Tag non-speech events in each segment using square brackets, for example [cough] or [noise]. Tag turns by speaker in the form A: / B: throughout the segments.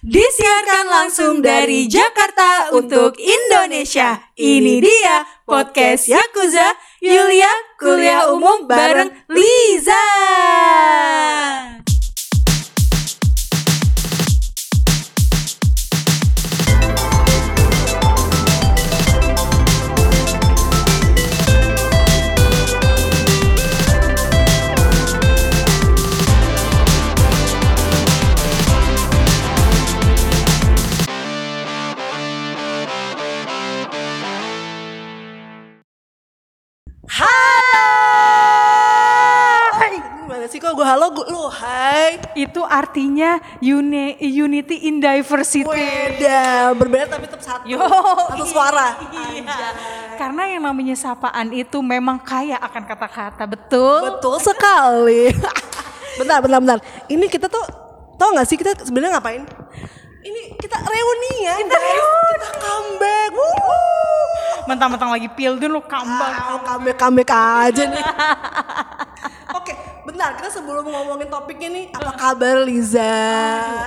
A: Disiarkan langsung dari Jakarta untuk Indonesia. Ini dia podcast Yakuza Yulia Kuliah Umum bareng Liza. Itu artinya uni unity in diversity.
B: beda berbeda tapi tetap satu.
A: Yo,
B: satu suara. [laughs]
A: Iya. Karena yang namanya sapaan itu memang kaya akan kata-kata, betul?
B: betul sekali. [laughs] Bentar bentar bentar. Ini kita tuh tau gak sih kita sebenarnya ngapain? Ini kita reunian kita kita comeback.
A: Mentang-mentang lagi pilden lu kambang.
B: Ah, comeback comeback aja nih [laughs] bentar kita sebelum ngomongin topiknya nih apa kabar Liza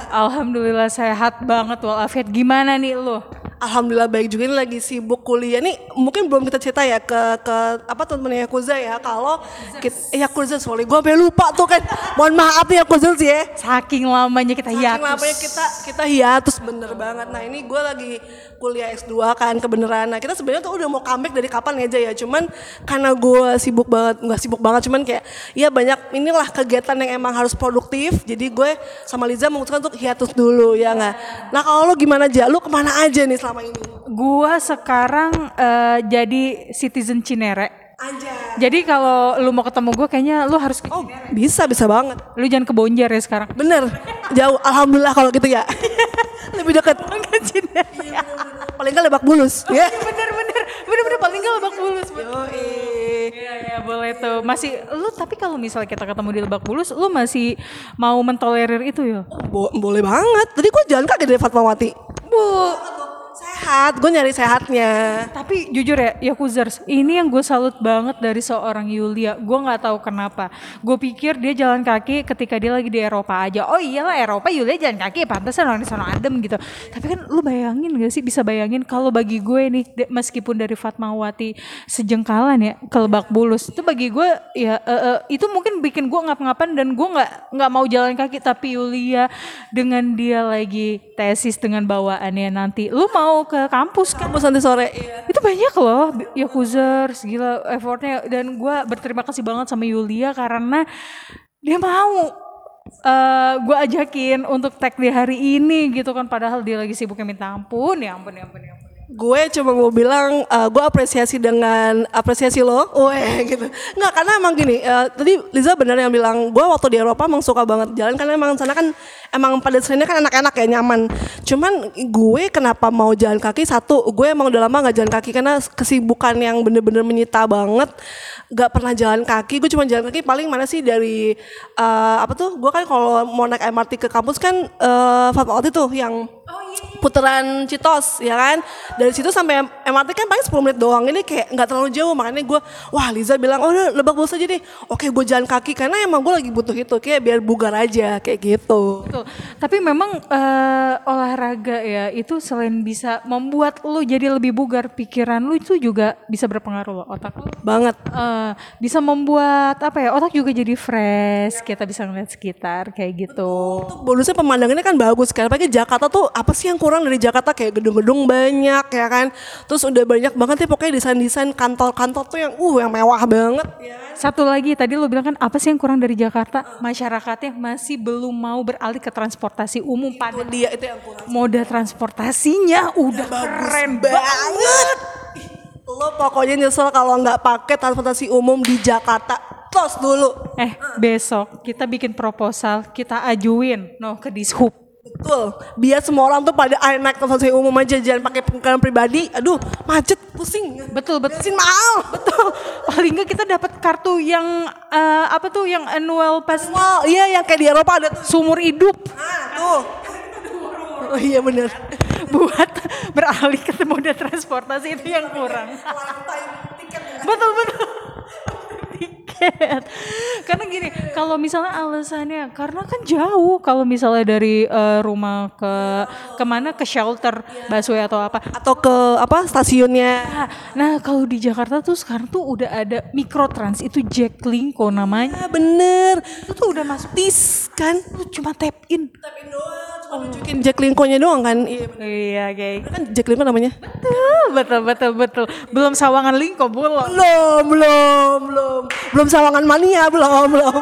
A: Alhamdulillah sehat banget walafiat. Gimana nih lu?
B: Alhamdulillah baik juga ini lagi sibuk kuliah. Nih mungkin belum kita cerita ya ke ke apa teman-teman Yakuza ya. Kalau eh, Yakuza sorry gue sampai lupa tuh kan. [laughs] Mohon maaf nih Yakuza sih ya.
A: Saking lamanya kita
B: Saking
A: hiatus.
B: lamanya kita kita hiatus bener banget. Nah ini gue lagi kuliah S2 kan kebeneran. Nah kita sebenarnya tuh udah mau comeback dari kapan aja ya. Cuman karena gue sibuk banget nggak sibuk banget cuman kayak ya banyak inilah kegiatan yang emang harus produktif. Jadi gue sama Liza memutuskan untuk hiatus dulu ya nggak? Nah kalau lo gimana aja lu ke mana aja nih selama ini
A: Gua sekarang eh, jadi citizen Cinere.
B: Anjay.
A: Jadi kalau lu mau ketemu gue kayaknya lu harus ke
B: Oh bisa bisa banget.
A: Lu jangan ke Bonjer ya sekarang.
B: Bener jauh. Alhamdulillah kalau gitu ya. [laughs] Lebih dekat.
A: Ke Cinere.
B: Paling nggak lebak bulus. Ya.
A: bener bener bener bener paling gak lebak bulus. Iya ya boleh tuh. Masih lu tapi kalau misalnya kita ketemu di lebak bulus, lu masih mau mentolerir itu ya?
B: Bo- boleh banget. Tadi gue jalan kaki dari Fatmawati. Bu. Sehat. Gue nyari sehatnya.
A: Tapi jujur ya, Yakuzers, ini yang gue salut banget dari seorang Yulia. Gue nggak tahu kenapa. Gue pikir dia jalan kaki ketika dia lagi di Eropa aja. Oh iyalah Eropa Yulia jalan kaki, pantesan orang di sana adem gitu. Tapi kan lu bayangin gak sih, bisa bayangin kalau bagi gue nih, meskipun dari Fatmawati sejengkalan ya ke Lebak Bulus, itu bagi gue ya eh, eh, itu mungkin bikin gue ngap-ngapan dan gue nggak nggak mau jalan kaki. Tapi Yulia dengan dia lagi tesis dengan bawaannya nanti, lu mau ke kampus kan?
B: Kamu nanti sore. Iya.
A: itu banyak loh Yakuzers gila effortnya dan gue berterima kasih banget sama Yulia karena dia mau eh gue ajakin untuk tag di hari ini gitu kan padahal dia lagi sibuknya minta ampun ya ampun ya ampun ya ampun
B: Gue cuma mau bilang, uh, gue apresiasi dengan apresiasi lo, weh gitu. Nggak karena emang gini, uh, tadi Liza bener yang bilang, gue waktu di Eropa emang suka banget jalan karena emang sana kan emang pada sini kan enak-enak ya nyaman. Cuman gue kenapa mau jalan kaki satu, gue emang udah lama nggak jalan kaki karena kesibukan yang bener-bener menyita banget. Gak pernah jalan kaki, gue cuma jalan kaki paling mana sih dari uh, apa tuh? Gue kan kalau mau naik MRT ke kampus kan uh, Fatmawati tuh yang putaran Citos ya kan? Dari situ sampai MRT kan paling 10 menit doang. Ini kayak nggak terlalu jauh makanya gue wah Liza bilang oh udah lebak bulus aja deh. Oke gue jalan kaki karena emang gue lagi butuh itu kayak biar bugar aja kayak gitu.
A: Betul. Tapi memang eh, olahraga ya itu selain bisa membuat lu jadi lebih bugar, pikiran lu itu juga bisa berpengaruh loh otak lu.
B: banget.
A: Eh, bisa membuat apa ya otak juga jadi fresh, kita bisa ngeliat sekitar kayak gitu.
B: Tuh, bonusnya pemandangannya kan bagus kan? Apalagi Jakarta tuh apa sih yang kurang dari Jakarta? Kayak gedung-gedung banyak ya kan? Terus udah banyak banget ya pokoknya desain-desain kantor-kantor tuh yang uh yang mewah banget ya.
A: Satu lagi tadi lo bilang kan apa sih yang kurang dari Jakarta? Masyarakatnya masih belum mau beralih ke transportasi umum pada
B: dia itu yang kurang.
A: moda transportasinya udah keren banget.
B: lo pokoknya nyesel kalau nggak pakai transportasi umum di Jakarta. Tos dulu.
A: Eh besok kita bikin proposal kita ajuin. No ke Dishub.
B: Betul. Biar semua orang tuh pada ayo naik transportasi umum aja jangan pakai kendaraan pribadi. Aduh, macet, pusing.
A: Betul betul.
B: Bensin mahal. [laughs]
A: Betul. Paling nggak kita dapat kartu yang eh, apa tuh yang annual pass
B: Wow, iya yang kayak di Eropa ada tuh.
A: sumur hidup
B: Nah, tuh. [laughs] Oh iya bener.
A: buat beralih ke moda transportasi itu yang kurang. betul betul. Tiket. [laughs] karena gini, kalau misalnya alasannya karena kan jauh kalau misalnya dari eh, rumah ke ke mana ke shelter busway atau apa.
B: Atau ke apa stasiunnya?
A: Nah, Nah, kalau di Jakarta tuh sekarang tuh udah ada mikrotrans itu Jaklingko namanya.
B: Ah, bener.
A: Itu tuh udah masuk
B: Tis kan?
A: lu cuma tap in.
B: Tapin doang, cuma nunjukin Jack Lincoln-nya doang kan? Iya, bener.
A: Iya, kayak
B: kan Jack Lincoln namanya?
A: betul, betul, betul, betul. Belum sawangan lingko belum.
B: Belum, belum, belum. Belum sawangan mania, belum, belum.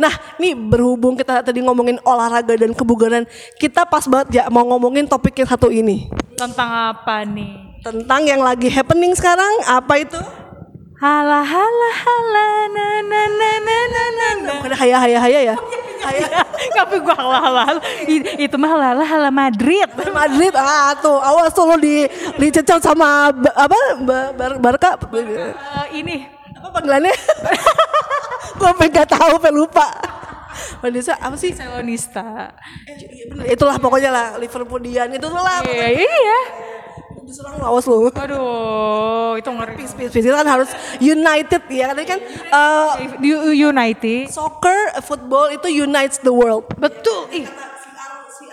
B: Nah, nih berhubung kita tadi ngomongin olahraga dan kebugaran, kita pas banget ya mau ngomongin topik yang satu ini.
A: Tentang apa nih?
B: Tentang yang lagi happening sekarang, apa itu?
A: Hala hala hala na na na na na na na.
B: Bukan haya haya haya ya? Haya
A: Tapi gua hala hala Itu mah hala hala hala Madrid.
B: Madrid, ah tuh, awas tuh lo di dicecel sama apa bar, Barca
A: Eh, ini
B: apa panggilannya? [laughs] Gue sampai nggak tahu, sampai lupa. Vanessa apa sih?
A: Barcelonista.
B: Iya, bener. Itulah pokoknya lah Liverpoolian itu lah.
A: Iya, iya.
B: Diserang lo, awas lo.
A: Aduh, itu ngeri.
B: Peace, peace, peace. Itu kan harus united ya. Tadi kan
A: Di United.
B: soccer, football itu unites the world.
A: Betul. Ih.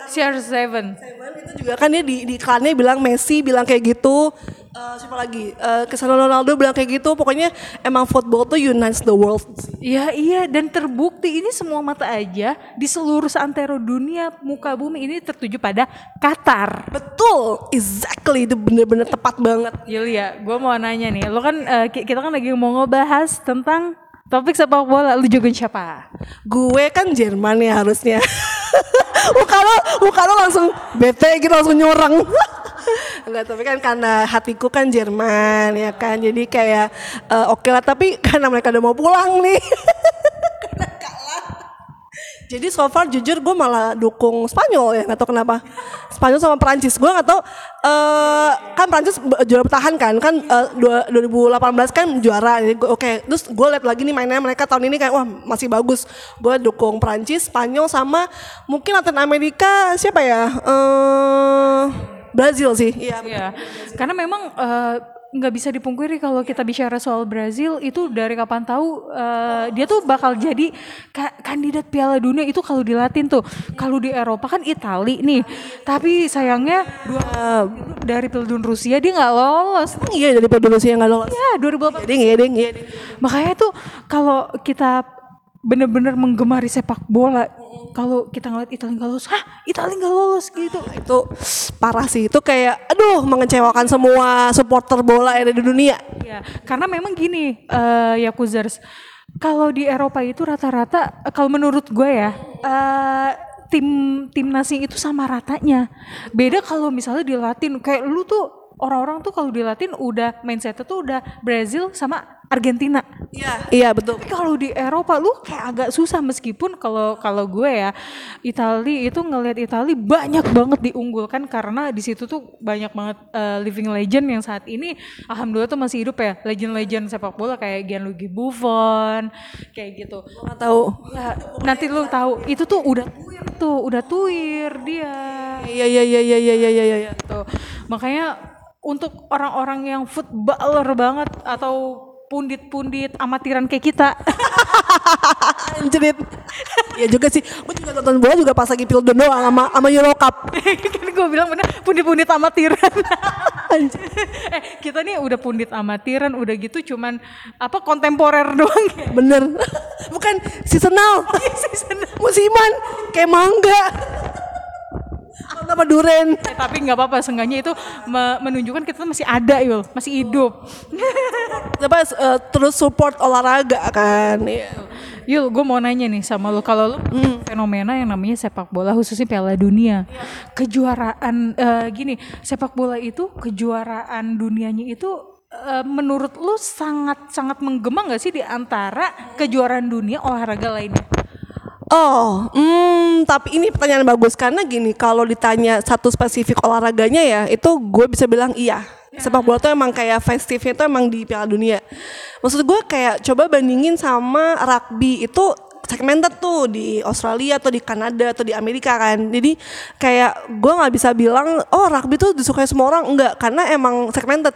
A: CR7.
B: itu juga kan dia di, di iklannya bilang Messi bilang kayak gitu. Eh, siapa lagi? Eh, Cristiano Ronaldo bilang kayak gitu. Pokoknya emang football tuh unites the world.
A: Iya iya dan terbukti ini semua mata aja di seluruh seantero dunia muka bumi ini tertuju pada Qatar.
B: Betul, exactly itu bener-bener tepat banget.
A: Yulia, gue mau nanya nih, lo kan ki- kita kan lagi mau ngebahas tentang topik sepak bola, lu jagoin siapa?
B: Gue kan Jerman ya harusnya. [laughs] muka lo, langsung bete gitu langsung nyorang. Enggak, tapi kan karena hatiku kan Jerman ya kan. Jadi kayak eh, oke lah tapi karena mereka udah mau pulang nih. [laughs] Jadi so far jujur gue malah dukung Spanyol ya nggak tahu kenapa. Spanyol sama Prancis gue nggak tahu eh kan Prancis juara bertahan kan? Kan eh, dua- 2018 kan juara. Oke terus gue lihat lagi nih mainnya mereka tahun ini kayak wah masih bagus. Gue dukung Prancis Spanyol sama mungkin Latin Amerika siapa ya? Eh Brazil sih. Iya
A: Iya, karena memang eh, nggak bisa dipungkiri kalau kita bicara soal Brazil itu dari kapan tahu eh, dia tuh bakal jadi ka- kandidat Piala Dunia itu kalau di Latin tuh. Kalau di Eropa kan Itali nih, tapi sayangnya dua dari Piala Dunia Rusia dia nggak lolos.
B: Iya dari Indonesia yang nggak lolos
A: Ya 2018
B: Ding, iya ding, iya ding.
A: Makanya tuh kalau kita bener-bener menggemari sepak bola, kalau kita ngeliat Italia nggak lolos, hah? Italia nggak lolos gitu.
B: itu parah sih. Itu kayak aduh mengecewakan semua supporter bola yang ada di dunia.
A: Ya, karena memang gini, eh Yakuzers, kalau di Eropa itu rata-rata, eh, kalau menurut gue ya, eh tim timnasnya itu sama ratanya. Beda kalau misalnya di Latin, kayak lu tuh orang-orang tuh kalau di Latin udah mindsetnya tuh udah Brazil sama Argentina.
B: Iya. Iya betul.
A: Tapi kalau di Eropa lu kayak agak susah meskipun kalau kalau gue ya Italia itu ngelihat Italia banyak banget diunggulkan karena di situ tuh banyak banget uh, living legend yang saat ini alhamdulillah tuh masih hidup ya legend-legend sepak bola kayak Gianluigi Buffon kayak gitu.
B: Atau tahu.
A: Ya, nanti lu tahu itu tuh udah tuir tuh udah tuir dia.
B: Iya iya iya iya iya iya iya.
A: Tuh makanya untuk orang-orang yang footballer banget atau pundit-pundit amatiran kayak kita. [laughs]
B: Anjrit ya juga sih. Gue juga nonton bola juga pas lagi Pildo doang sama sama Euro Cup. [laughs]
A: Kan gue bilang bener pundit-pundit amatiran. [laughs]
B: Anjir.
A: eh kita nih udah pundit amatiran udah gitu cuman apa kontemporer doang ya?
B: Bener. Bukan seasonal. Musiman kayak mangga sama duren
A: Eh, tapi nggak apa-apa seenggaknya itu me- menunjukkan kita masih ada yul masih hidup. [laughs]
B: Apa eh, terus support olahraga kan? Iya.
A: Yul, gue mau nanya nih sama lo, kalau lo fenomena yang namanya sepak bola khususnya Piala Dunia, kejuaraan eh, gini, sepak bola itu kejuaraan dunianya itu menurut lo sangat sangat menggema nggak sih di antara kejuaraan dunia olahraga lainnya?
B: Oh, hmm, tapi ini pertanyaan bagus karena gini, kalau ditanya satu spesifik olahraganya ya, itu gue bisa bilang iya. Sepak bola tuh emang kayak festifnya tuh emang di Piala Dunia. Maksud gue kayak coba bandingin sama rugby itu segmented tuh di Australia atau di Kanada atau di Amerika kan. Jadi kayak gue nggak bisa bilang oh rugby tuh disukai semua orang enggak karena emang segmented.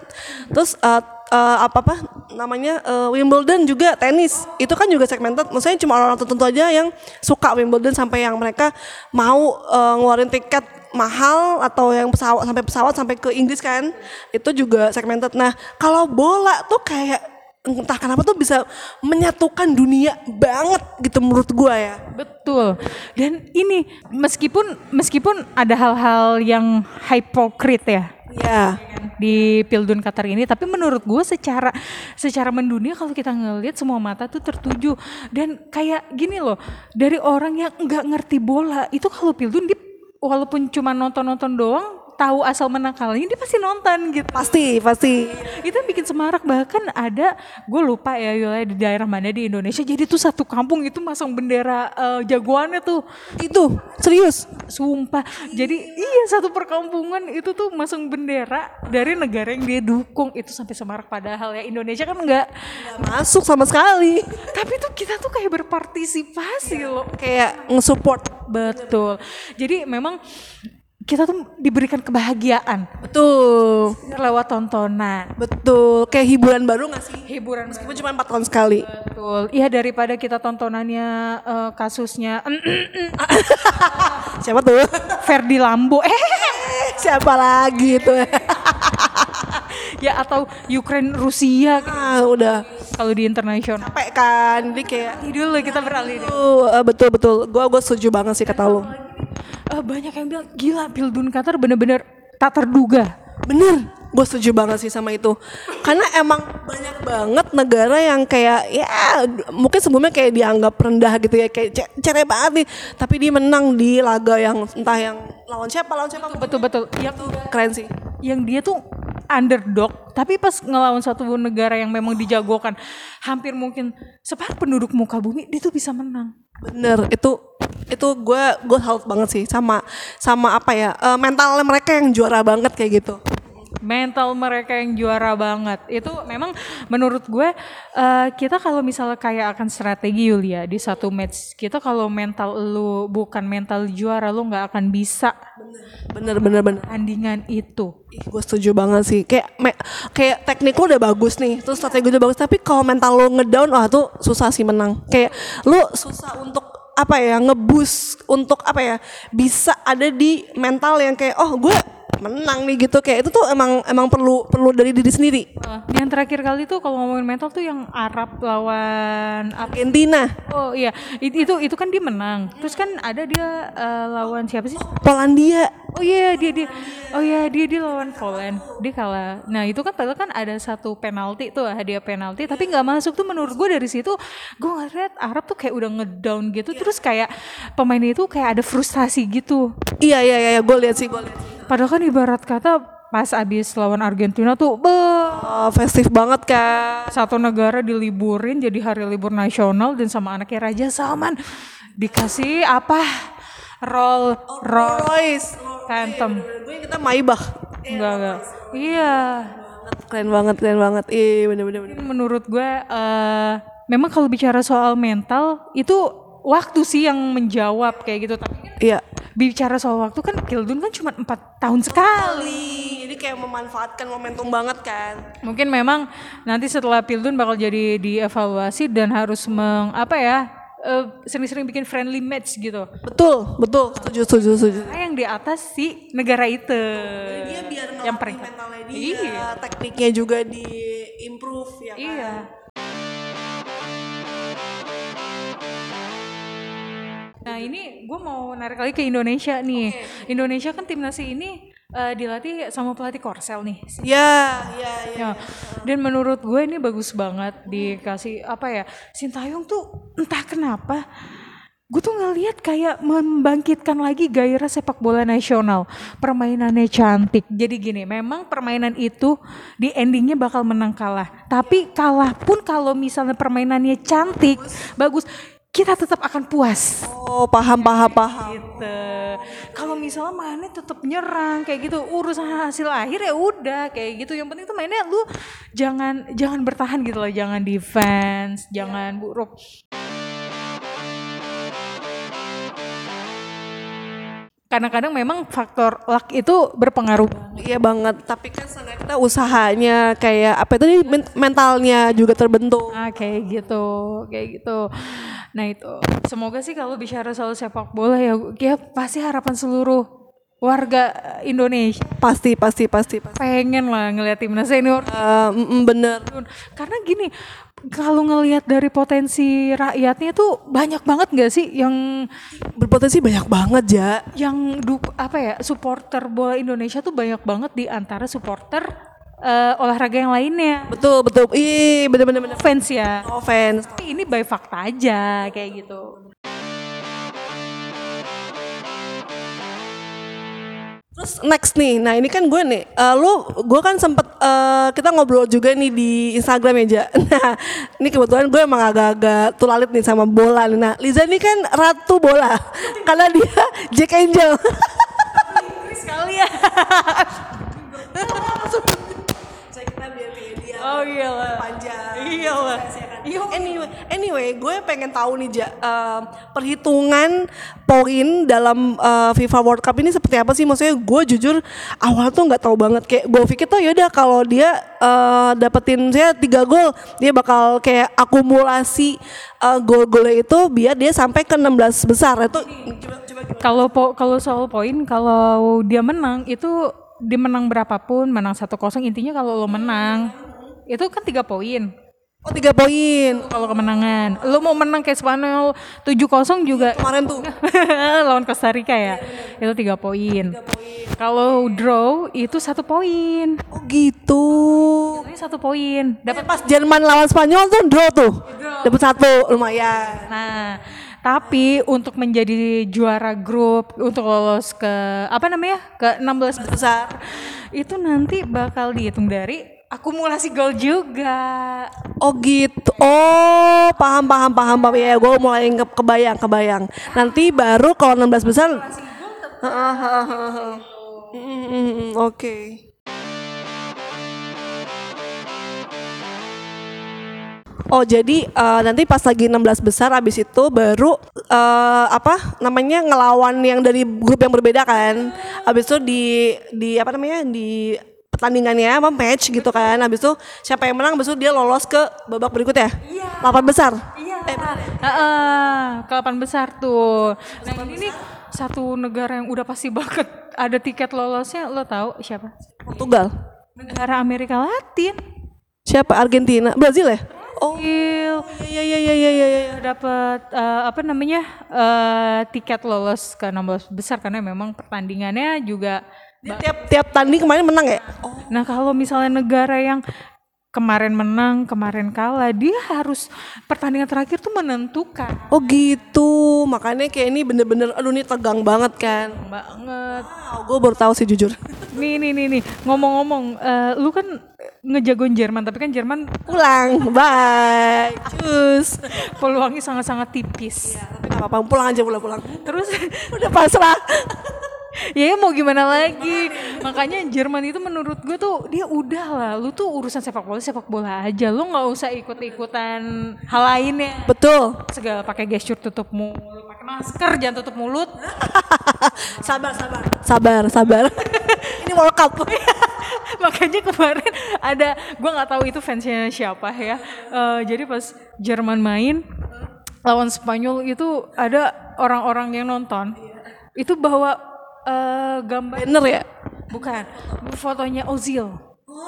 B: Terus uh, uh, apa apa namanya uh, Wimbledon juga tenis itu kan juga segmented. Maksudnya cuma orang-orang tertentu aja yang suka Wimbledon sampai yang mereka mau uh, ngeluarin tiket mahal atau yang pesawat sampai pesawat sampai ke Inggris kan itu juga segmented. Nah kalau bola tuh kayak entah kenapa tuh bisa menyatukan dunia banget gitu menurut gua ya.
A: Betul. Dan ini meskipun meskipun ada hal-hal yang hypocrite ya
B: Ya.
A: di Pildun Qatar ini tapi menurut gue secara secara mendunia kalau kita ngelihat semua mata tuh tertuju dan kayak gini loh dari orang yang nggak ngerti bola itu kalau Pildun dia walaupun cuma nonton-nonton doang tahu asal menang kalahnya dia pasti nonton gitu.
B: Pasti, pasti.
A: itu yang bikin semarak. Bahkan ada gue lupa ya Yola di daerah mana di Indonesia. Jadi tuh satu kampung itu masang bendera eh, jagoannya tuh.
B: Itu serius.
A: sumpah. Jadi iya satu perkampungan itu tuh masang bendera dari negara yang dia dukung. Itu sampai semarak. Padahal ya Indonesia kan
B: Nggak masuk sama sekali.
A: tapi tuh kita tuh kayak berpartisipasi loh.
B: Kayak nge-support.
A: betul. Jadi memang kita tuh diberikan kebahagiaan
B: Betul.
A: lewat tontonan
B: Betul. Kayak hiburan baru gak sih?
A: hiburan
B: Meskipun cuma 4 tahun sekali.
A: Betul. Iya daripada kita tontonannya eh, kasusnya [laughs]
B: Siapa tuh?
A: Ferdi Lambo eh [laughs]
B: Siapa lagi itu? [laughs]
A: ya atau Ukraine Rusia
B: ah, udah
A: kalau di internasional.
B: capek kan. Jadi kayak
A: dulu kita beralih deh.
B: Tuh, eh, betul betul. Gua gua setuju banget sih kata lu.
A: Eh, banyak yang bilang gila Pildun Qatar bener-bener tak terduga.
B: Bener, gue setuju banget sih sama itu. Karena emang banyak banget negara yang kayak ya mungkin sebelumnya kayak dianggap rendah gitu ya kayak ce- cereh banget nih. Tapi dia menang di laga yang entah yang lawan siapa lawan siapa
A: Betul betul. Yang
B: keren sih.
A: yang dia tuh underdog tapi pas ngelawan satu negara yang memang dijagokan hampir mungkin separuh penduduk muka bumi dia tuh bisa menang.
B: Bener itu itu gue gue salut banget sih sama sama apa ya eh, mentalnya mereka yang juara banget kayak gitu.
A: Mental mereka yang juara banget. Itu memang menurut gue eh, kita kalau misalnya kayak akan strategi Yulia di satu match kita kalau mental lu bukan mental juara lu nggak akan bisa
B: Bener bener bener.
A: tandingan itu.
B: Gue setuju banget sih. Kayak me- kayak teknik lu udah bagus nih terus strategi udah bagus tapi kalau mental lu ngedown wah tuh susah sih menang. Kayak lu susah untuk apa ya ngebus untuk apa ya bisa ada di mental yang kayak oh gue menang nih gitu. Kayak itu tuh emang emang perlu perlu dari diri sendiri.
A: Eh, yang terakhir kali tuh kalau ngomongin mental tuh yang Arab lawan
B: Argentina.
A: Oh iya. It- itu itu kan dia menang. Terus kan ada dia eh, lawan siapa sih?
B: Polandia.
A: Oh iya dia dia oh iya dia dia lawan Poland. Dia kalah. Nah itu kan padahal kan ada satu penalti tuh hadiah penalti. Tapi nggak masuk tuh menurut gue dari situ gue ngeliat Arab tuh kayak udah ngedown gitu. Terus kayak pemain itu kayak ada frustasi gitu.
B: iya iya iya gue lihat sih gue lihat
A: Padahal kan ibarat kata pas abis lawan Argentina tuh beh,
B: Oh, festif banget kan
A: satu negara diliburin jadi hari libur nasional dan sama anaknya Raja Salman dikasih apa roll roll
B: Royce
A: Phantom.
B: gue kita Maibach
A: Enggak, enggak. Iya.
B: keren banget keren banget iya bener bener bener
A: Menurut gue, eh memang kalau bicara soal mental, itu waktu sih yang menjawab kayak gitu. Tapi kan
B: iya
A: bicara soal waktu kan Kildun kan cuma empat tahun sekali.
B: jadi kayak memanfaatkan momentum banget kan
A: Mungkin memang nanti setelah Pildun bakal jadi dievaluasi dan harus meng, apa ya, eh, sering-sering bikin friendly match gitu.
B: Betul, betul. Setuju, setuju, setuju.
A: Nah, yang di atas si negara itu.
B: Dia biar
A: yang
B: mentalnya dia,
A: Iya.
B: tekniknya juga di improve ya kan.
A: Iya. Nah ini gue mau narik lagi ke Indonesia nih. Indonesia kan timnas ini eh, dilatih sama pelatih Korsel nih.
B: Ya, ya, ya.
A: Ya, dan menurut gue ini bagus banget dikasih apa ya Sintayong tuh entah kenapa gue tuh ngeliat kayak membangkitkan lagi gairah sepak bola nasional. Permainannya cantik. Jadi gini memang permainan itu di endingnya bakal menang kalah. Tapi kalah pun kalau misalnya permainannya cantik bagus kita tetap akan puas.
B: Oh, paham, paham, paham.
A: Gitu. Kalau misalnya mainnya tetap nyerang kayak gitu, urusan hasil akhir ya udah kayak gitu. Yang penting tuh mainnya lu jangan jangan bertahan gitu loh, jangan defense, jangan buruk. kadang-kadang memang faktor luck itu berpengaruh.
B: Iya banget, tapi kan sebenarnya kita usahanya kayak apa itu mentalnya juga terbentuk.
A: Ah, kayak gitu, kayak gitu. Nah itu, semoga sih kalau bicara soal sepak bola ya, ya pasti harapan seluruh warga Indonesia
B: Pasti, pasti, pasti, pasti.
A: pengen lah ngeliat timnas senior
B: Eh, mm, bener.
A: Karena gini, kalau ngelihat dari potensi rakyatnya tuh banyak banget nggak sih yang
B: Berpotensi banyak banget ya.
A: yang duk apa ya supporter bola Indonesia tuh banyak banget di antara supporter eh, olahraga yang lainnya.
B: Betul, betul. Ih, bener, bener, bener.
A: Fans ya.
B: No offense.
A: Tapi ini by fakta aja kayak gitu.
B: Terus next nih, nah ini kan gue nih, eh, lu, gue kan sempet eh, kita ngobrol juga nih di Instagram ya, Ja. [laughs] Nah, ini kebetulan gue emang agak-agak tulalit nih sama bola. nih. Nah, Liza ini kan ratu bola, [laughs] karena dia Jack Angel. [laughs]
A: Sekali ya. Oh iya lah.
B: panjang.
A: Iya lah. Iya.
B: Anyway, anyway, gue pengen tahu nih Ja, eh, perhitungan poin dalam eh, FIFA World Cup ini seperti apa sih? Maksudnya gue jujur awal tuh nggak tahu banget. Kayak gue pikir tuh yaudah kalau dia eh, dapetin saya tiga gol, dia bakal kayak akumulasi eh, gol-golnya itu biar dia sampai ke 16 besar. Itu coba coba
A: Kalau po- kalau soal poin, kalau dia menang itu dia menang berapapun, menang 1-0 intinya kalau lo menang itu kan tiga poin.
B: Oh tiga poin
A: Kalau kemenangan, lo mau menang kayak Spanyol 7-0 juga
B: kemarin tuh. [laughs]
A: lawan Costa Rica ya, itu tiga poin. Kalau draw itu satu poin,
B: Oh gitu.
A: ini satu poin. Dapat
B: Pas Jerman lawan Spanyol tuh draw tuh. Dapat satu lumayan.
A: Nah, tapi untuk menjadi juara grup, untuk lolos ke apa namanya? ke 16 besar, itu nanti bakal dihitung dari akumulasi gol juga.
B: Oh gitu. Oh, paham paham paham paham ya. Gue mulai ke- kebayang kebayang. Nanti baru kalau 16 besar. Oke. Oh jadi eh, nanti pas lagi 16 besar abis itu baru eh, apa namanya ngelawan yang dari grup yang berbeda kan. Abis itu di di apa namanya di pertandingannya apa match gitu kan. Abis itu siapa yang menang itu dia lolos ke babak berikutnya. Iya. 8 besar.
A: Iya. Heeh, ke 8 besar tuh. Nah, ini nih satu negara yang udah pasti banget ada tiket lolosnya, lo tahu siapa?
B: Portugal.
A: Negara Amerika Latin.
B: Siapa? Argentina, Brazil ya? Oh iya iya iya iya iya. iya.
A: dapat eh, apa namanya eh, tiket lolos ke 16 besar karena memang pertandingannya juga
B: Dia tiap tiap tanding kemarin menang ya? Oh.
A: Nah kalau misalnya negara yang kemarin menang, kemarin kalah, dia harus pertandingan terakhir tuh menentukan
B: Oh gitu, makanya kayak ini bener-bener, aduh ini tegang banget kan.
A: banget.
B: Wow, gue baru tahu sih jujur.
A: Nih nih nih nih ngomong-ngomong, eh, lu kan ngejagoin Jerman, tapi kan Jerman
B: Pulang, bye, cus.
A: peluangnya sangat-sangat tipis.
B: Tapi gak apa-apa, pulang aja pulang-pulang.
A: Terus
B: Udah pasrah.
A: Ya mau gimana lagi? Makanya Jerman itu menurut gue tuh dia udah lah, lu tuh urusan sepak bola sepak bola aja, lu nggak usah ikut-ikutan hal lainnya.
B: Betul.
A: segala pakai gesture tutup mulut, pakai masker jangan tutup mulut. [laughs]
B: sabar, sabar. Sabar, sabar. [laughs] ini World Cup. [laughs]
A: Makanya kemarin ada, gua nggak tahu itu fansnya siapa ya. Eh, jadi pas Jerman main lawan Spanyol itu ada orang-orang yang nonton, itu bawa eh, gambar
B: Bener ya?
A: bukan fotonya Ozil.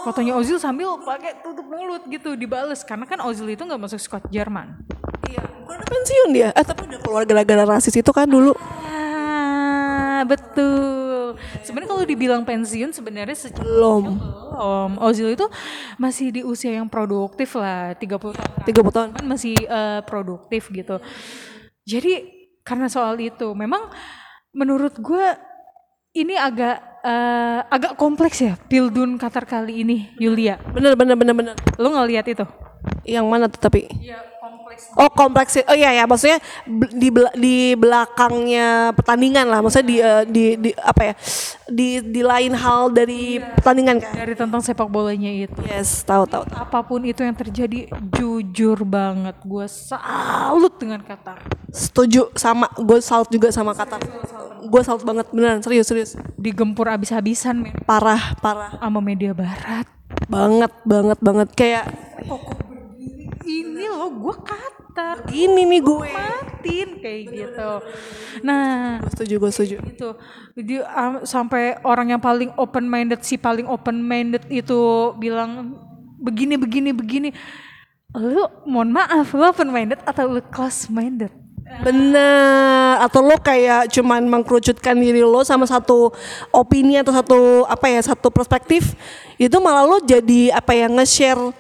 A: Fotonya Ozil sambil pakai tutup mulut gitu dibales karena kan Ozil itu nggak masuk squad Jerman.
B: Iya. Bukan pensiun dia. Eh tapi udah keluar gara-gara rasis itu kan dulu.
A: Ah, betul. Sebenarnya kalau dibilang pensiun sebenarnya secara
B: Belum.
A: belum. Ozil itu masih di usia yang produktif lah, 30 tahun.
B: 30 tahun.
A: Kan masih eh, produktif gitu. Jadi karena soal itu, memang menurut gue ini agak eh, agak kompleks ya Pildun Qatar kali ini, Yulia.
B: Bener, bener, bener, bener.
A: Lo nggak lihat itu?
B: Yang mana tuh tapi?
A: Kompleks.
B: Oh kompleks oh iya ya maksudnya di di belakangnya pertandingan lah. Maksudnya di eh, di, di apa ya di di lain hal dari pertandingan kan?
A: Dari tentang sepak bolanya itu.
B: yes tahu tahu tahu.
A: apa pun itu yang terjadi jujur banget gue salut dengan Qatar.
B: Setuju sama gue salut juga sama Qatar. gue salut banget beneran serius serius.
A: Digempur abis-abisan men.
B: Parah parah.
A: Sama media barat.
B: Banget banget banget. Kayak
A: ini loh gue kata
B: ini nih gue.
A: Matiin kayak gitu. nah
B: Gue setuju gue setuju.
A: itu dia um, sampai orang yang paling open minded si paling open minded itu bilang begini begini begini. Lu mohon maaf lu open minded atau lu close minded
B: Bener, atau lo kayak cuman mengkerucutkan diri lo sama satu opini atau satu apa ya satu perspektif itu malah lo jadi apa ya nge-share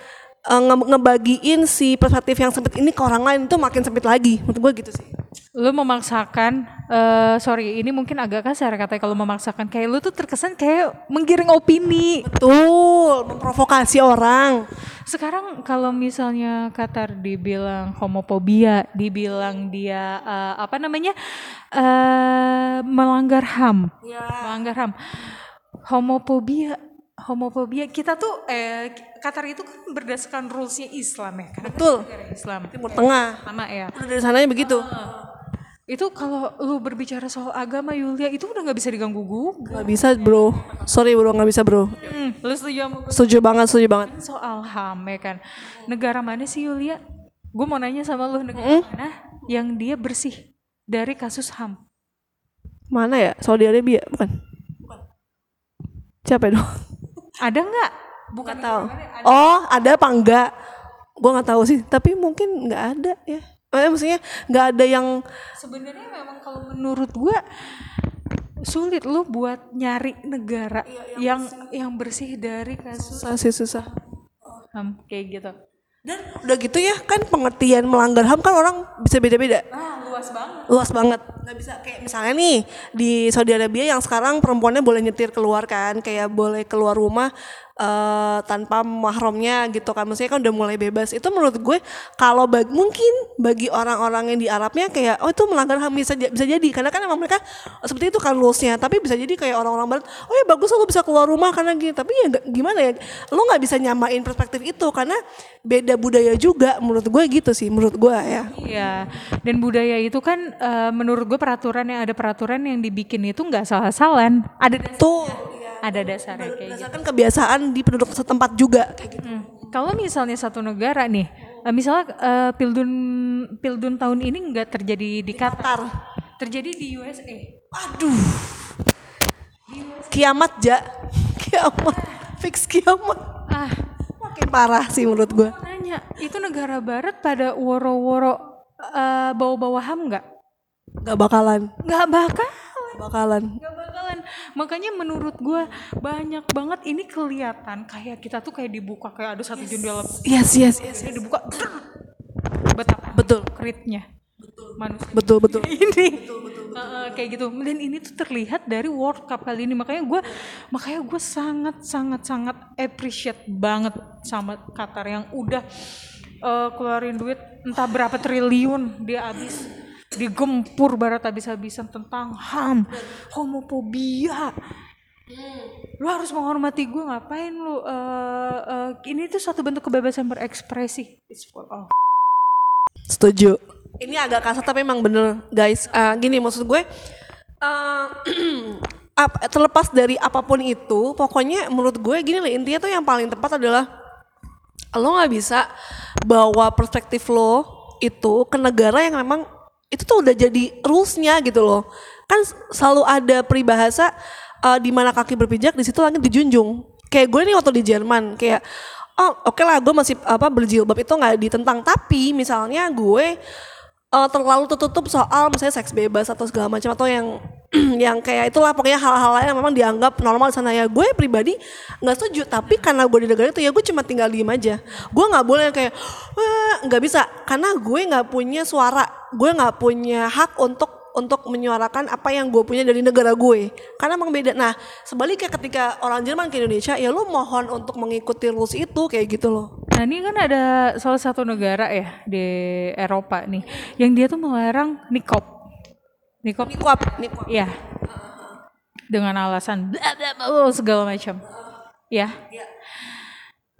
B: eh, nge- ngebagiin si perspektif yang sempit ini ke orang lain itu makin sempit lagi. Menurut gue gitu sih.
A: Lu memaksakan eh sorry ini mungkin agak kasar katanya kalau memaksakan. Kayak lu tuh terkesan kayak menggiring opini.
B: Betul memprovokasi orang.
A: Sekarang kalau misalnya Qatar dibilang homofobia dibilang dia eh, apa namanya eh melanggar ham melanggar ham homofobia homofobia kita tuh eh Qatar itu kan berdasarkan rulesnya Islam ya kan?
B: Betul.
A: Islam.
B: Timur Tengah.
A: Sama ya.
B: Udah dari sananya begitu.
A: Itu kalau lu berbicara soal agama Yulia itu udah nggak bisa diganggu gugat
B: nggak bisa bro. Sorry bro. Nggak bisa bro.
A: Hmm, lu setuju sama gue?
B: setuju banget setuju banget.
A: Soal HAM ya kan? Negara mana sih Yulia? Gue mau nanya sama lu negara mana yang dia bersih dari kasus HAM
B: mana ya? Saudi Arabia bukan? Siapa dong
A: ada nggak? Bukan
B: tahu. oh ada apa enggak? Gue nggak tahu sih tapi mungkin nggak ada ya. Eh, maksudnya nggak ada yang
A: sebenarnya memang kalau menurut gue sulit lu buat nyari negara yang yang bersih dari kasus
B: susah sih susah.
A: HAM kayak gitu
B: dan udah gitu ya kan pengertian melanggar ham kan orang bisa beda-beda.
A: Ah luas banget.
B: Luas banget. Nggak bisa kayak misalnya nih di Saudi Arabia yang sekarang perempuannya boleh nyetir keluar kan kayak boleh keluar rumah eh, tanpa mahramnya gitu kan. Maksudnya kan udah mulai bebas. Itu menurut gue kalau bag- mungkin bagi orang-orang yang di Arabnya kayak oh itu melanggar ham bisa bisa jadi. Karena kan emang mereka seperti itu kan rulesnya. Tapi bisa jadi kayak orang-orang barat oh ya bagus lo bisa keluar rumah karena gini. Tapi ya gimana ya lo nggak bisa nyamain perspektif itu. Karena beda budaya juga menurut gue gitu sih menurut gue ya.
A: Iya, dan budaya itu kan eh, menurut gue peraturan yang ada peraturan yang dibikin itu nggak salah-salan. Ada
B: tuh
A: ada dasarnya kayak gitu.
B: berdasarkan kebiasaan di penduduk setempat juga kayak gitu.
A: Hmm. Kalau misalnya satu negara nih, eh, misalnya eh, pildun pildun tahun ini nggak terjadi di Qatar, terjadi di USA.
B: Aduh. Kiamat ja. Kiamat. Fix kiamat.
A: Ah,
B: Makin parah sih menurut gue.
A: nanya, itu negara Barat pada woro-woro eh, bawa-bawa ham nggak?
B: Gak bakalan.
A: Nggak bakal.
B: Bakalan.
A: Gak bakalan. Makanya menurut gue banyak banget ini kelihatan kayak kita tuh kayak dibuka kayak ada satu jendela
B: Yes, yes, yes.
A: ini dibuka. Betapa
B: Betul.
A: kritnya manusia
B: Betul, betul. [laughs]
A: ini. Heeh, kayak gitu. Dan ini tuh terlihat dari World Cup kali ini. Makanya gue makanya gue sangat sangat sangat appreciate banget sama Qatar yang udah eh, keluarin duit entah berapa triliun dia habis digempur barat habis-habisan tentang HAM, homofobia. Lu harus menghormati gue ngapain lu eh, eh, ini tuh suatu bentuk kebebasan berekspresi. It's for all.
B: Setuju. Ini agak kasar tapi emang bener guys. Ah, gini maksud gue. eh, [clears throat] ap- terlepas dari apa pun itu, pokoknya menurut gue gini lah intinya tuh yang paling tepat adalah lo nggak bisa bawa perspektif lo itu ke negara yang memang itu tuh udah jadi rulesnya gitu loh. Kan selalu ada peribahasa eh, di mana kaki berpijak di situ langit dijunjung. Kayak gue nih waktu di Jerman kayak oh oke lah gue masih apa berjilbab itu nggak ditentang tapi misalnya gue eh, terlalu tertutup soal misalnya seks bebas atau segala macam atau yang [clears throat] yang kayak itulah pokoknya hal-hal yang memang dianggap normal di sana. Ya gue pribadi nggak setuju tapi karena gue di negara itu ya gue cuma tinggal diem aja. Gue nggak boleh kayak nggak bisa. Karena gue nggak punya suara gue nggak punya hak untuk untuk menyuarakan apa yang gue punya dari negara gue. Karena emang beda. Nah sebaliknya ketika orang Jerman ke Indonesia ya lu mohon untuk mengikuti rules itu kayak gitu loh.
A: Nah ini kan ada salah satu negara ya di Eropa nih, yang dia tuh melarang nikop. Nikop,
B: nikuap nikuap
A: ya, dengan alasan bla bla bla segala macam, ya.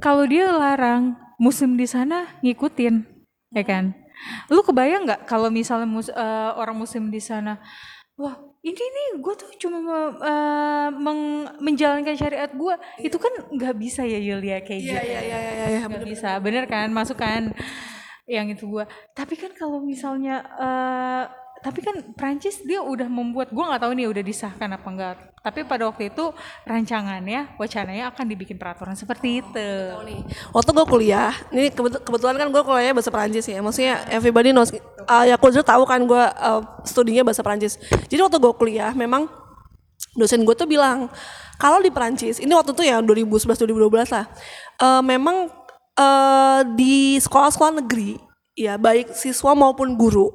A: Kalau dia larang, muslim di sana ngikutin, ya kan? Lu kebayang nggak kalau misalnya mus- eh, orang muslim di sana, wah ini nih gue tuh cuma eh, meng- menjalankan syariat gue itu kan nggak bisa ya Yulia kayak gitu.
B: Iya iya iya iya iya.
A: nggak bisa. bener. Kan? Masuk kan yang itu gue tapi kan kalau misalnya eh, tapi kan Prancis dia udah membuat gue nggak tahu nih udah disahkan apa enggak tapi pada waktu itu rancangannya wacananya akan dibikin peraturan seperti itu
B: Tahu nih. Waktu gue kuliah, ini kebet- kebetulan kan gue kuliahnya bahasa Perancis ya. Maksudnya everybody knows. Uh, ya aku tahu kan gue uh, studinya bahasa Perancis. Jadi waktu gue kuliah memang dosen gue tuh bilang kalau di Perancis ini waktu itu ya 2011 2012 lah. uh, memang uh, di sekolah-sekolah negeri ya baik siswa maupun guru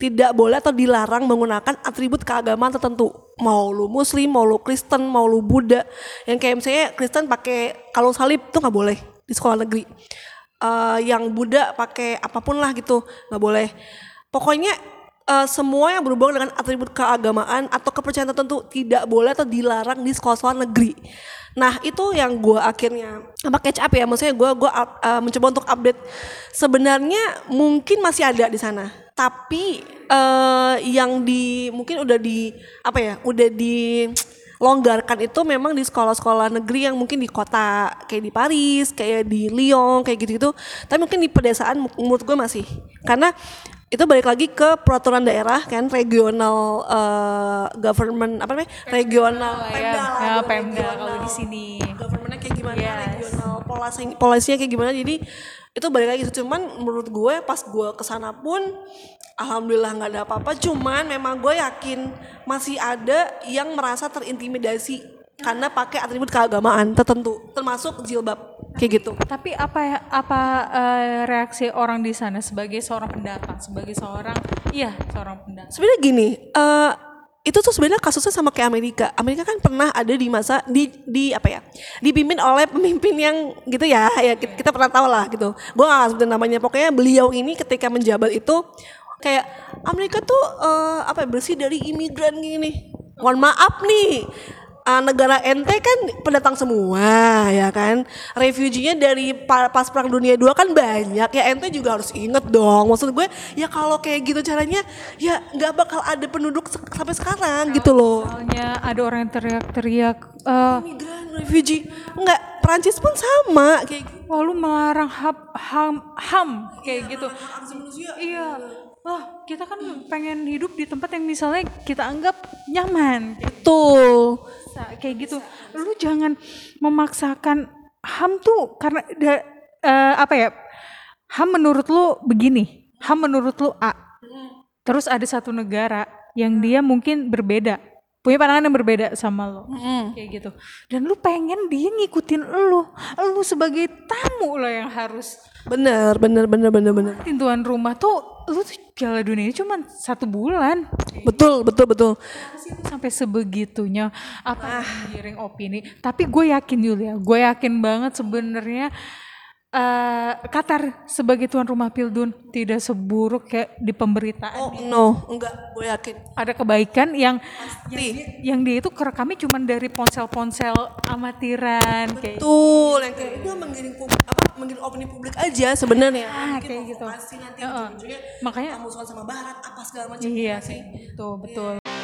B: tidak boleh atau dilarang menggunakan atribut keagamaan tertentu. Mau lu muslim mau lu kristen mau lu buddha. Yang kayak misalnya kristen pakai kalau salib tuh nggak boleh di sekolah negeri. Eh, yang buddha pakai apa pun lah gitu nggak boleh. Pokoknya eh, semua yang berhubungan dengan atribut keagamaan atau kepercayaan tertentu tidak boleh atau dilarang di sekolah-sekolah negeri nah itu yang gue akhirnya apa catch up ya? Maksudnya gue gue uh, mencoba untuk update. Sebenarnya mungkin masih ada di sana tapi eh, yang di mungkin udah di apa ya udah di longgarkan itu memang di sekolah-sekolah negeri yang mungkin di kota kayak di Paris, kayak di Lyon, kayak gitu-gitu. Tapi mungkin di pedesaan menurut gue masih. Karena itu balik lagi ke peraturan daerah kan regional eh, government apa namanya? Regional. pemda
A: ya,
B: lah,
A: ya, pemda kalau
B: regional.
A: di sini.
B: Governmentnya kayak gimana
A: Yes.
B: regional polisi polisinya kayak gimana. Jadi itu balik lagi cuman menurut gue pas gue ke sana pun alhamdulillah nggak ada apa-apa. Cuman memang gue yakin masih ada yang merasa terintimidasi karena pakai atribut keagamaan tertentu termasuk jilbab kayak gitu
A: Tapi apa ya- apa eh, reaksi orang di sana sebagai seorang pendatang, sebagai seorang iya seorang pendatang.
B: sebenarnya gini eh itu tuh sebenarnya kasusnya sama kayak Amerika. Amerika kan pernah ada di masa di di apa ya? dipimpin oleh pemimpin yang gitu ya. Ya kita, kita pernah tahu lah gitu. Gua gak sebutin namanya. Pokoknya beliau ini ketika menjabat itu kayak Amerika tuh eh, apa ya, bersih dari imigran gini. Mohon maaf nih. Eh, negara ente kan pendatang semua ya kan? Refuginya dari pa- pas perang dunia dua kan banyak. Ya ente juga harus inget dong. Maksud gue ya kalau kayak gitu caranya ya nggak bakal ada penduduk se- sampai sekarang gitu loh.
A: Soalnya ada orang yang teriak-teriak
B: migran refugee nggak Perancis pun sama kayak gitu.
A: Wah lu melarang hap- ham ham kayak gitu. Iya. Wah, kita kan pengen hidup di tempat yang misalnya kita anggap nyaman.
B: tuh
A: Bisa, kayak gitu. Lu jangan memaksakan ham tuh karena da- eh, apa ya? Ham menurut lu begini, ham menurut lu A. Terus ada satu negara yang dia mungkin berbeda, punya pandangan yang berbeda sama lo, kayak gitu. Dan lu pengen dia ngikutin lu, lu sebagai tamu lo yang harus
B: bener bener bener bener bener.
A: tuan rumah tuh lu tuh Piala Dunia ini cuma satu bulan.
B: Betul betul betul.
A: Sampai sebegitunya apa giring opini. Tapi gue yakin Yulia gue yakin banget sebenarnya eh, Qatar sebagai tuan rumah Pildun tidak seburuk kayak di pemberitaan
B: oh no enggak gue yakin.
A: Ada kebaikan yang yang
B: Pasti.
A: dia, yang dia itu kerekamnya cuma dari ponsel-ponsel amatiran kayak
B: betul yang kayak itu menggiring publik apa menggiring opini publik aja sebenarnya.
A: Ah, kayak gitu.
B: nanti
A: Heeh.
B: ujung-ujungnya
A: makanya
B: musuhan sama barat apa segala macam.
A: Iya sih. betul betul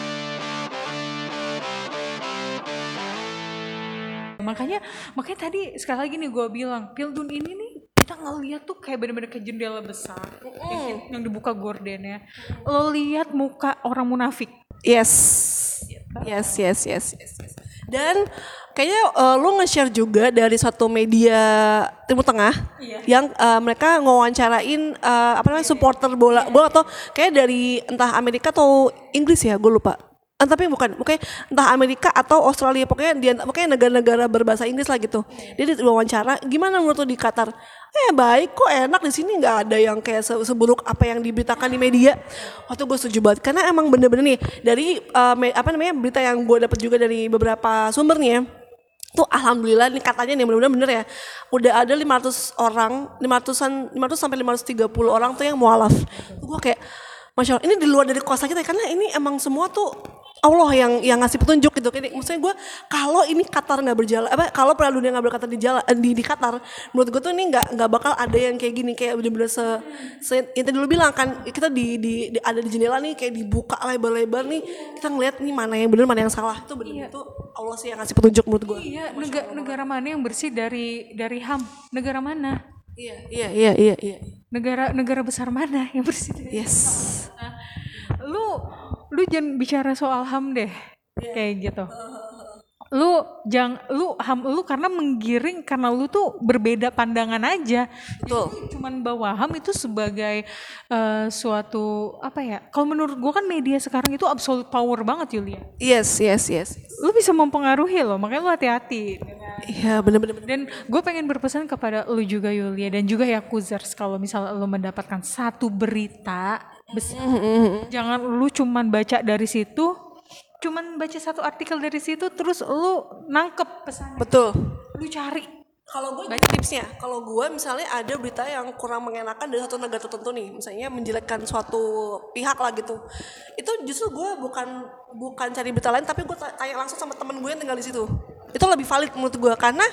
A: makanya makanya tadi sekali lagi nih gue bilang Pildun ini nih kita ngeliat tuh kayak bener-bener kayak jendela besar yang, yang dibuka gordennya lo lihat muka orang munafik?
B: Yes. Yes, yes, yes, yes, yes. Dan kayaknya eh, lu nge-share juga dari satu media Timur Tengah yang eh, mereka ngewawancarain eh, apa namanya supporter bola bola atau kayak dari entah Amerika atau Inggris ya, gue lupa. Eh, tapi bukan, pokoknya entah Amerika atau Australia, pokoknya dia pokoknya negara-negara berbahasa Inggris lah gitu. Dia diwawancara, gimana menurut lu di Qatar? Eh baik kok enak di sini nggak ada yang kayak se- seburuk apa yang diberitakan di media. Waktu gue setuju banget karena emang bener-bener nih dari me- apa namanya berita yang gue dapat juga dari beberapa sumber nih ya tuh alhamdulillah ini katanya nih bener-bener bener ya udah ada 500 orang 500an 500 sampai 530 orang tuh yang mualaf gue kayak masya Allah ini di luar dari kuasa kita karena ini emang semua tuh Allah yang yang ngasih petunjuk gitu. Kayak maksudnya gue kalau ini Qatar nggak berjalan apa kalau Piala Dunia nggak berkata di jalan eh, di, di Qatar, menurut gue tuh ini nggak nggak bakal ada yang kayak gini kayak bener-bener se, se yang tadi lu bilang kan kita di, di, di ada di jendela nih kayak dibuka lebar-lebar nih kita ngeliat nih mana yang bener mana yang salah itu bener itu Allah sih yang ngasih petunjuk menurut gue.
A: Iya, negara, negara mana yang bersih dari dari HAM? Negara mana?
B: Iya iya iya iya iya.
A: Negara negara besar mana yang bersih
B: Yes.
A: lu lu jangan bicara soal ham deh kayak gitu lu jangan lu ham lu karena menggiring karena lu tuh berbeda pandangan aja. Jadi cuman bawa ham itu sebagai eh, suatu apa ya kalau menurut gua kan media sekarang itu absolute power banget Yulia
B: Yes yes yes.
A: lu bisa mempengaruhi loh makanya lu hati-hati
B: Iya bener-bener. bener.
A: dan gue pengen berpesan kepada lu juga Yulia dan juga Yakuzers kalau misalnya lu mendapatkan satu berita besar, jangan lu cuman baca dari situ, cuman baca satu artikel dari situ terus lu nangkep pesannya,
B: Betul.
A: lu cari.
B: Kalau gue tipsnya, kalau gue misalnya ada berita yang kurang mengenakan dari satu negara tertentu nih, misalnya menjelekkan suatu pihak lah gitu, itu justru gue bukan bukan cari berita lain, tapi gue tanya langsung sama temen gue yang tinggal di situ. Itu lebih valid menurut gue karena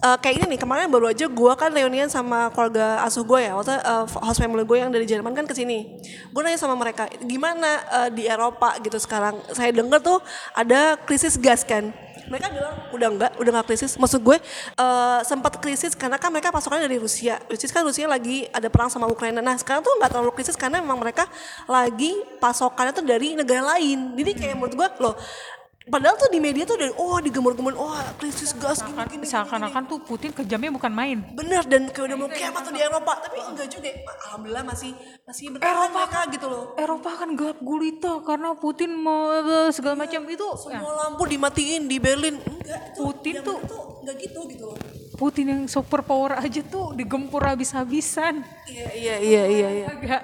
B: eh, kayak ini nih kemarin baru aja gue kan reunian sama keluarga asuh gue ya, waktu uh, host family gue yang dari Jerman kan ke sini. Gue nanya sama mereka, gimana eh, di Eropa? Gitu sekarang? Saya dengar tuh ada krisis gas kan. Mereka bilang udah enggak udah enggak krisis. Maksud gue eh, sempat krisis karena kan mereka pasokannya dari Rusia. Krisis kan Rusia lagi ada perang sama Ukraina. Nah sekarang tuh nggak terlalu krisis karena memang mereka lagi pasokannya tuh dari negara lain. Jadi kayak menurut gue loh padahal tuh di media tuh dari oh digemur-gemur oh krisis gas gini gini,
A: seakan-akan tuh Putin kejamnya bukan main.
B: bener dan kayak udah mau kiamat tuh di Eropa tapi enggak juga alhamdulillah masih masih bertahan mereka gitu loh.
A: Eropa kan gelap gulita karena Putin mau segala macam itu. ya,
B: semua lampu dimatiin di Berlin. Enggak itu
A: Putin tuh
B: itu enggak gitu gitu loh.
A: Putin yang super power aja tuh digempur habis-habisan.
B: iya iya iya iya iya.
A: Agak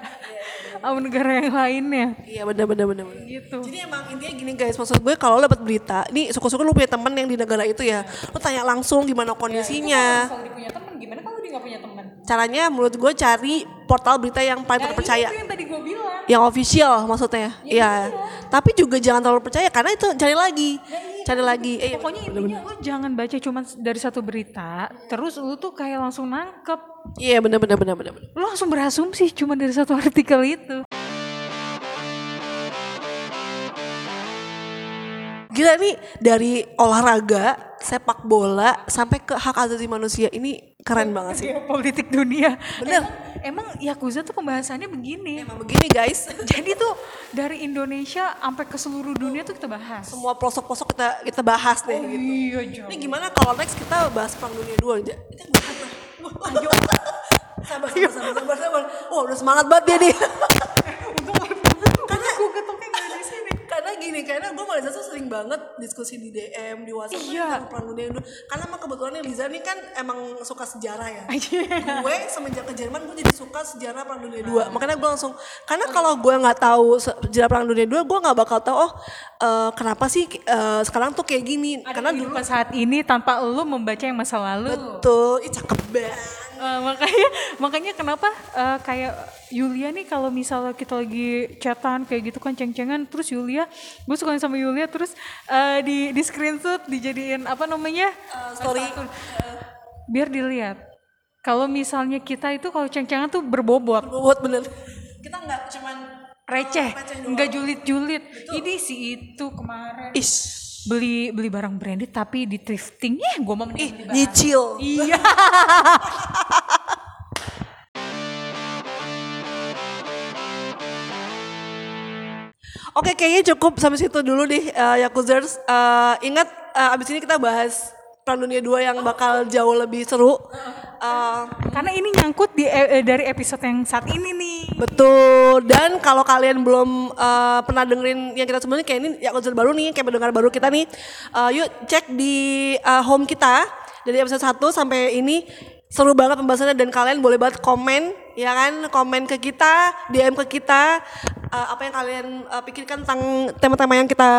A: sama negara yang lainnya
B: Iya benar benar benar
A: gitu.
B: Jadi emang intinya gini guys, maksud gue kalau dapat berita, ini syukur-syukur lu punya teman yang di negara itu ya, lu tanya langsung gimana kondisinya.
A: Kalau dia punya teman gimana kalau dia nggak punya teman?
B: Caranya menurut gue cari portal berita yang paling terpercaya,
A: Itu yang tadi gue bilang.
B: yang official maksudnya. Iya. Tapi juga jangan terlalu percaya karena itu cari lagi, cari lagi. Eh,
A: Pokoknya intinya lu jangan baca cuma dari satu berita, terus lu tuh kayak langsung nangkep.
B: Iya benar benar benar benar. benar.
A: Lu langsung berasumsi cuma dari satu artikel itu.
B: Gila nih dari olahraga, sepak bola sampai ke hak asasi manusia ini keren banget sih. [laughs]
A: Politik dunia.
B: Bener.
A: Emang, emang Yakuza tuh pembahasannya begini.
B: Emang begini guys, [laughs]
A: Jadi tuh dari Indonesia sampai ke seluruh dunia tuh kita bahas.
B: semua pelosok-pelosok kita kita bahas nih. gitu.
A: Iya, jauh.
B: Ini gimana kalau next kita bahas perang dunia dua aja? Kita. Ayo. [laughs] Sabar, sabar, sabar, sabar, sabar. Oh, udah semangat banget dia nih. karena
A: gue ketoknya gak.
B: Karena gini, karena gue sama Liza tuh sering banget diskusi di DM, di WhatsApp
A: Iya.
B: tentang perang dunia dua. Karena emang kebetulan nih Liza nih kan emang suka sejarah ya.
A: Iya.
B: gue semenjak ke Jerman gue jadi suka sejarah perang dunia dua. Makanya gue langsung karena kalau gue nggak tahu se- sejarah perang dunia dua, gue nggak bakal tahu oh eh, kenapa sih eh, sekarang tuh kayak gini.
A: Karena
B: karena dulu
A: dulu saat ini tanpa lu membaca yang masa lalu.
B: tuh, ih cakep banget.
A: Eh, makanya makanya kenapa eh, kayak Yulia nih kalau misalnya kita lagi chatan kayak gitu kan ceng-cengan terus Yulia gue suka sama Yulia terus eh, di di screenshot dijadiin apa namanya?
B: Story.
A: Status. biar dilihat. Kalau misalnya kita itu kalau ceng-cengan tuh berbobot.
B: Buat bener. Kita nggak cuman
A: receh. nggak julid-julid. Ini sih itu kemarin.
B: Ish
A: beli beli barang branded tapi di thrifting ya gue mau barang
B: nyicil.
A: iya [laughs]
B: Oke, kayaknya cukup sampai situ dulu deh uh, Yakuzers. Eh, ingat eh, abis ini kita bahas Perang Dunia 2 yang bakal jauh lebih seru. Eh,
A: Karena ini nyangkut di eh, dari episode yang saat ini nih.
B: betul. Dan kalau kalian belum eh, pernah dengerin yang kita sebelumnya kayak ini Yakuzers baru nih, kayak pendengar baru kita nih. eh, yuk cek di eh, home kita dari episode 1 sampai ini seru banget pembahasannya dan kalian boleh banget komen ya kan komen ke kita DM ke kita eh, apa yang kalian eh, pikirkan tentang tema-tema yang kita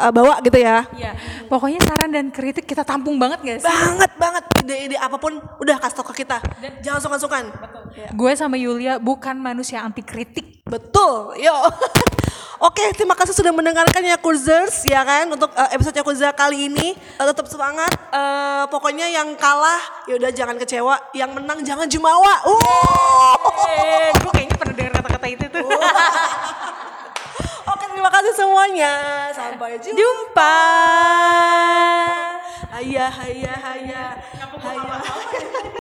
B: eh, bawa gitu ya
A: Iya. Pokoknya saran dan kritik kita tampung banget gak sih?
B: banget banget ide-ide apa pun udah kasih tau ke kita jangan sungkan-sungkan Ya.
A: Gue sama Yulia bukan manusia anti kritik.
B: betul yo [laughs] Oke, terima kasih sudah mendengarkan ya Kurzers ya kan untuk eh, episode Yakuza kali ini. Eh, tetap semangat. Eh, pokoknya yang kalah ya udah jangan kecewa, yang menang jangan jumawa. Uh.
A: Eh, gue kayaknya pernah dengar kata-kata itu tuh.
B: Oke, terima kasih semuanya. Sampai jumpa.
A: Jumpa.
B: Hayya hayya hayya. Hayya.